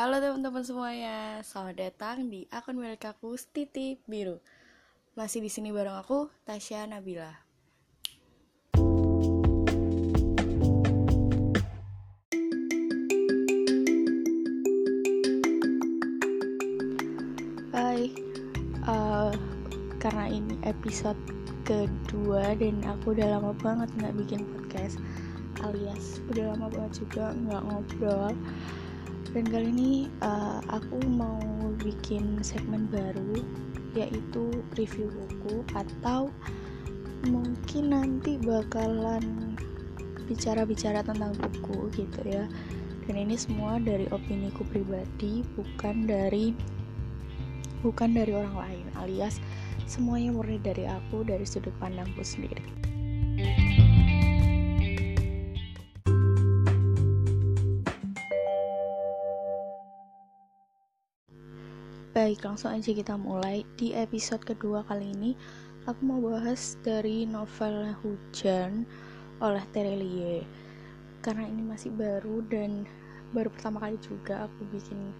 Halo teman-teman semuanya, selamat datang di akun milik aku Stiti Biru. Masih di sini bareng aku, Tasya Nabila. Hai, uh, karena ini episode kedua dan aku udah lama banget nggak bikin podcast alias udah lama banget juga nggak ngobrol dan kali ini uh, aku mau bikin segmen baru yaitu review buku atau mungkin nanti bakalan bicara-bicara tentang buku gitu ya. Dan ini semua dari opini ku pribadi bukan dari bukan dari orang lain alias semuanya murni dari aku dari sudut pandangku sendiri Baik, langsung aja kita mulai. Di episode kedua kali ini, aku mau bahas dari novel Hujan oleh Terelie. Karena ini masih baru dan baru pertama kali juga aku bikin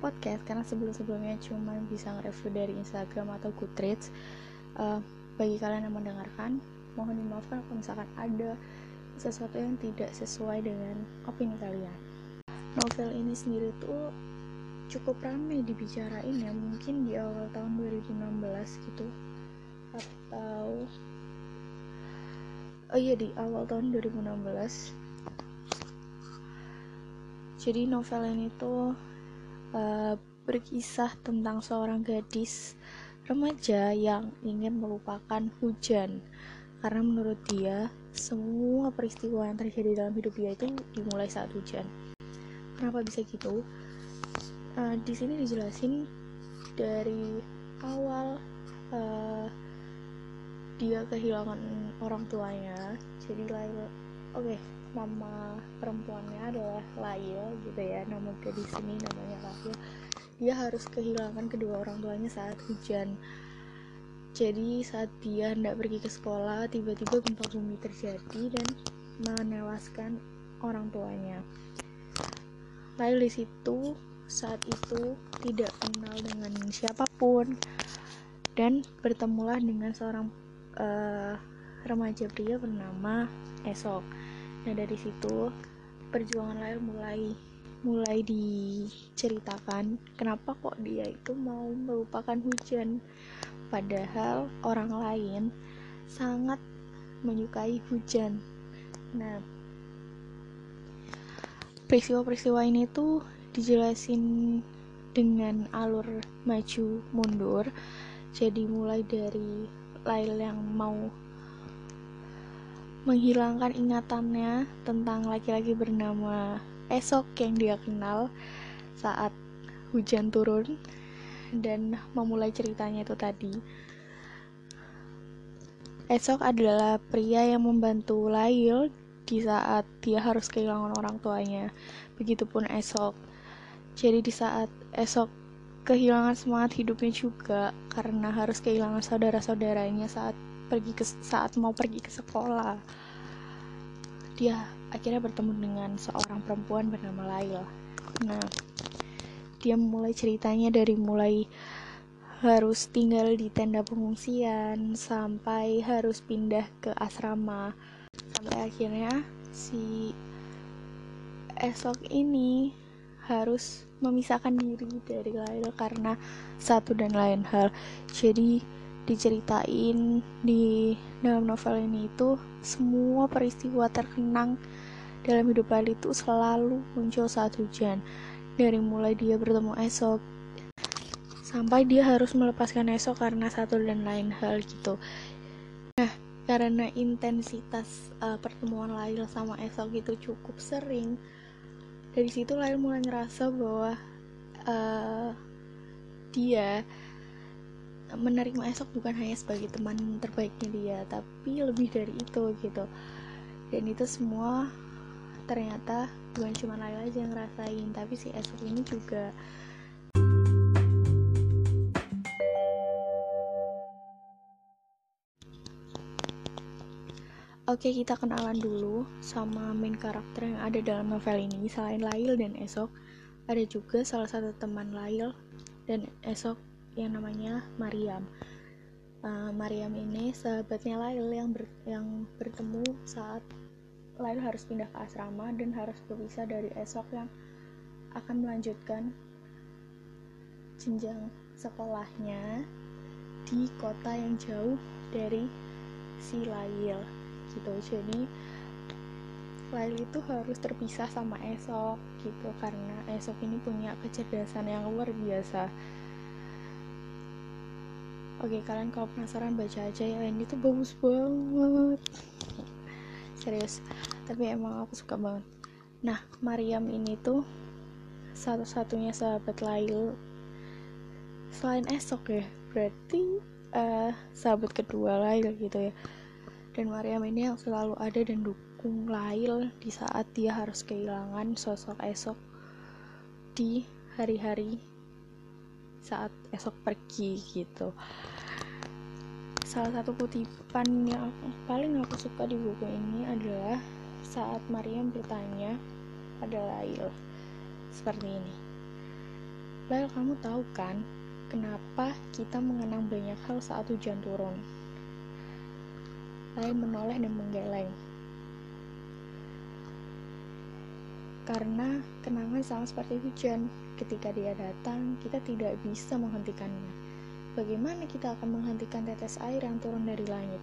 podcast karena sebelum-sebelumnya cuma bisa nge-review dari Instagram atau Goodreads. Uh, bagi kalian yang mendengarkan, mohon dimaafkan kalau misalkan ada sesuatu yang tidak sesuai dengan opini kalian. Novel ini sendiri tuh cukup ramai dibicarain ya mungkin di awal tahun 2016 gitu. Atau oh iya di awal tahun 2016 jadi novel ini tuh uh, berkisah tentang seorang gadis remaja yang ingin melupakan hujan. Karena menurut dia semua peristiwa yang terjadi dalam hidup dia itu dimulai saat hujan. Kenapa bisa gitu uh, di sini dijelasin dari awal uh, dia kehilangan orang tuanya. Jadi Lail oke okay, nama perempuannya adalah Lail gitu ya nama gadis ini namanya Lail dia harus kehilangan kedua orang tuanya saat hujan. Jadi saat dia hendak pergi ke sekolah tiba-tiba gempa bumi terjadi dan menewaskan orang tuanya. Lail di situ saat itu tidak kenal dengan siapa pun dan bertemulah dengan seorang uh, remaja pria bernama Esok. Nah dari situ perjuangan Lail mulai mulai diceritakan kenapa kok dia itu mau melupakan hujan padahal orang lain sangat menyukai hujan. Nah peristiwa-peristiwa ini tuh dijelasin dengan alur maju mundur. Jadi mulai dari Lail yang mau menghilangkan ingatannya tentang laki-laki bernama Esok yang dia kenal saat hujan turun dan memulai ceritanya itu tadi. Esok adalah pria yang membantu Lail di saat dia harus kehilangan orang tuanya. Begitupun Esok jadi di saat esok kehilangan semangat hidupnya juga karena harus kehilangan saudara-saudaranya saat pergi ke saat mau pergi ke sekolah. Dia akhirnya bertemu dengan seorang perempuan bernama Laila. Nah, dia mulai ceritanya dari mulai harus tinggal di tenda pengungsian sampai harus pindah ke asrama sampai akhirnya si esok ini harus memisahkan diri dari Lail karena satu dan lain hal. Jadi diceritain di dalam novel ini itu semua peristiwa terkenang dalam hidup Lail itu selalu muncul saat hujan. Dari mulai dia bertemu esok sampai dia harus melepaskan esok karena satu dan lain hal gitu. Nah karena intensitas uh, pertemuan Lail sama esok itu cukup sering dari situ Lail mulai ngerasa bahwa uh, dia menerima esok bukan hanya sebagai teman terbaiknya dia tapi lebih dari itu gitu. Dan itu semua ternyata bukan cuma Laila aja yang ngerasain tapi si esok ini juga Oke, kita kenalan dulu sama main karakter yang ada dalam novel ini. Selain Lail dan Esok, ada juga salah satu teman Lail dan esok yang namanya Mariam uh, Mariam ini sahabatnya Lail yang ber, yang bertemu saat Lail harus pindah ke asrama dan harus berpisah dari esok yang akan melanjutkan jenjang sekolahnya di kota yang jauh dari si Lail gitu. Jadi Lail itu harus terpisah sama esok gitu karena esok ini punya kecerdasan yang luar biasa. Oke kalian kalau penasaran baca aja ya ini tuh bagus banget. Serius tapi emang aku suka banget. Nah Mariam ini tuh satu-satunya sahabat Lail selain esok ya berarti uh, sahabat kedua Lail gitu ya dan Mariam ini yang selalu ada dan dukung Lail di saat dia harus kehilangan sosok esok di hari-hari saat esok pergi gitu. Salah satu kutipan yang paling aku suka di buku ini adalah saat Mariam bertanya pada Lail seperti ini Lail kamu tahu kan kenapa kita mengenang banyak hal saat hujan turun Lail menoleh dan menggeleng karena kenangan sama seperti hujan ketika dia datang kita tidak bisa menghentikannya Bagaimana kita akan menghentikan tetes air yang turun dari langit?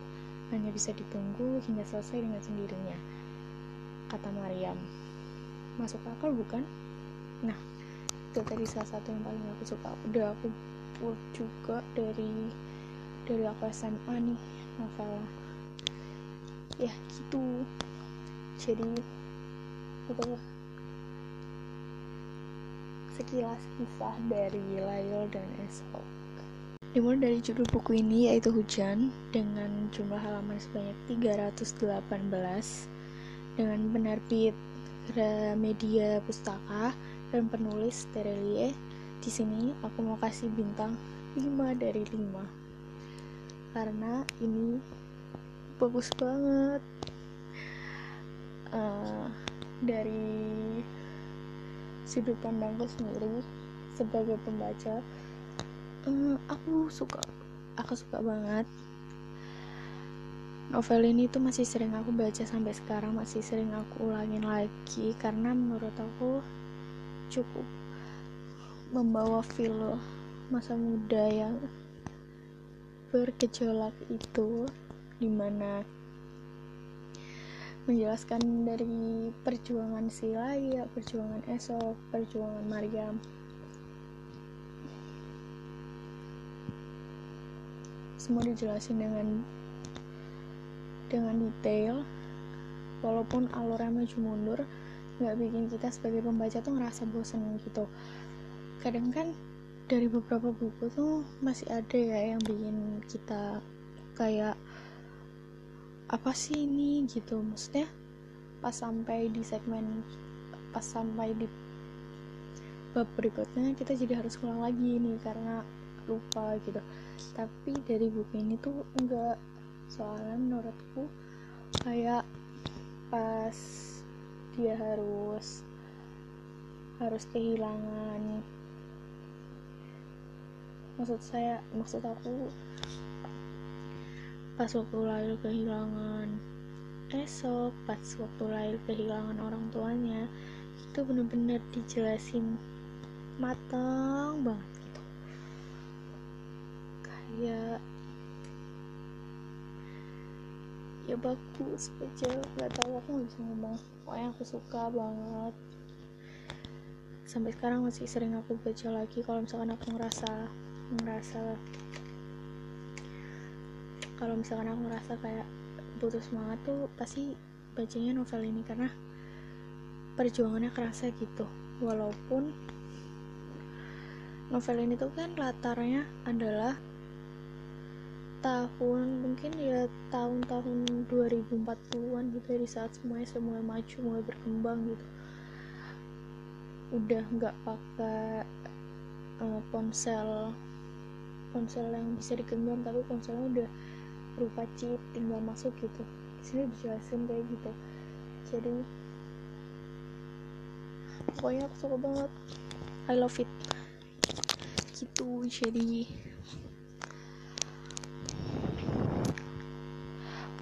Hanya bisa ditunggu hingga selesai dengan sendirinya. Kata Maryam. Masuk akal bukan? Nah, itu tadi salah satu yang paling aku suka. Udah aku put juga dari dari aku SMA nih novel. Ya gitu. Jadi itu sekilas kisah dari Layol dan Esok. Dimulai dari judul buku ini yaitu Hujan dengan jumlah halaman sebanyak 318 dengan penerbit Media Pustaka dan penulis Terelie. Di sini aku mau kasih bintang 5 dari 5 karena ini bagus banget. Uh, dari sudut pandangku sendiri sebagai pembaca uh, aku suka aku suka banget. Novel ini tuh masih sering aku baca sampai sekarang masih sering aku ulangin lagi karena menurut aku cukup membawa feel masa muda yang bergejolak itu di mana menjelaskan dari perjuangan si Laya, perjuangan Esok, perjuangan Maryam semua dijelasin dengan dengan detail. Walaupun alurnya maju mundur nggak bikin kita sebagai pembaca tuh ngerasa bosan gitu. Kadang kan dari beberapa buku tuh masih ada ya yang bikin kita kayak apa sih ini gitu? Maksudnya pas sampai di segmen pas sampai di bab berikutnya kita jadi harus ulang lagi nih karena lupa gitu. Tapi dari buku ini tuh enggak. Soalnya menurutku kayak pas dia harus harus kehilangan maksud saya maksud aku pas waktu lahir kehilangan esok pas waktu lahir kehilangan orang tuanya itu bener-bener dijelasin matang banget ya ya bagus aja. Nggak tahu aku nggak bisa ngomong. Pokoknya aku suka banget. Sampai sekarang masih sering aku baca lagi kalau misalkan aku ngerasa ngerasa kalau misalkan aku ngerasa kayak butuh semangat tuh pasti bacanya novel ini karena perjuangannya kerasa gitu. Walaupun novel ini tuh kan latarnya adalah tahun mungkin ya tahun-tahun 2040-an gitu ya, di saat semuanya semua maju mulai berkembang gitu. Udah nggak pakai uh, ponsel ponsel yang bisa digenggam tapi ponselnya udah berupa chip tinggal masuk gitu. Di sini dijelasin kayak gitu. Jadi pokoknya aku suka banget. I love it. Gitu jadi.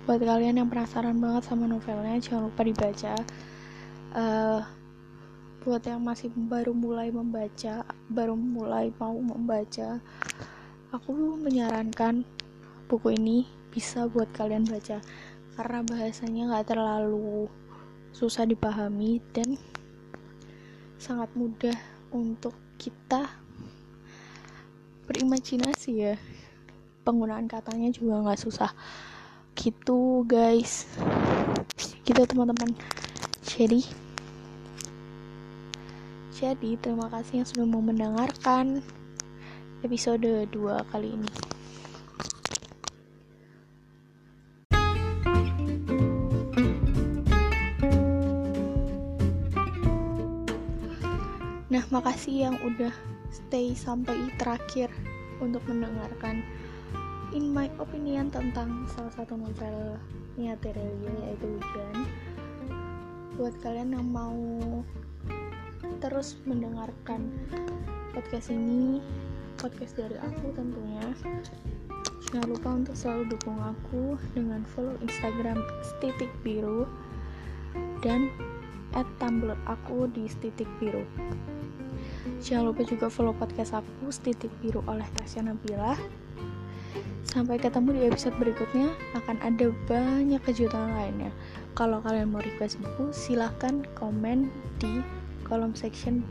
Buat kalian yang penasaran banget sama novelnya jangan lupa dibaca. Uh, buat yang masih baru mulai membaca baru mulai mau membaca aku menyarankan buku ini bisa buat kalian baca. Karena bahasanya nggak terlalu susah dipahami dan sangat mudah untuk kita berimajinasi ya. Penggunaan katanya juga nggak susah. Gitu guys. Gitu teman-teman. Jadi jadi terima kasih yang sudah mau mendengarkan episode 2 kali ini makasih yang udah stay sampai terakhir untuk mendengarkan in my opinion tentang salah satu novel Nia Terelia yaitu Hujan buat kalian yang mau terus mendengarkan podcast ini podcast dari aku tentunya jangan lupa untuk selalu dukung aku dengan follow instagram stitik biru dan at tumblr aku di stitik biru jangan lupa juga follow podcast aku stitik biru oleh Tasya Nabila Sampai ketemu di episode berikutnya, akan ada banyak kejutan lainnya. Kalau kalian mau request buku, silahkan komen di kolom section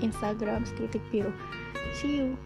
Instagram titik biru. See you.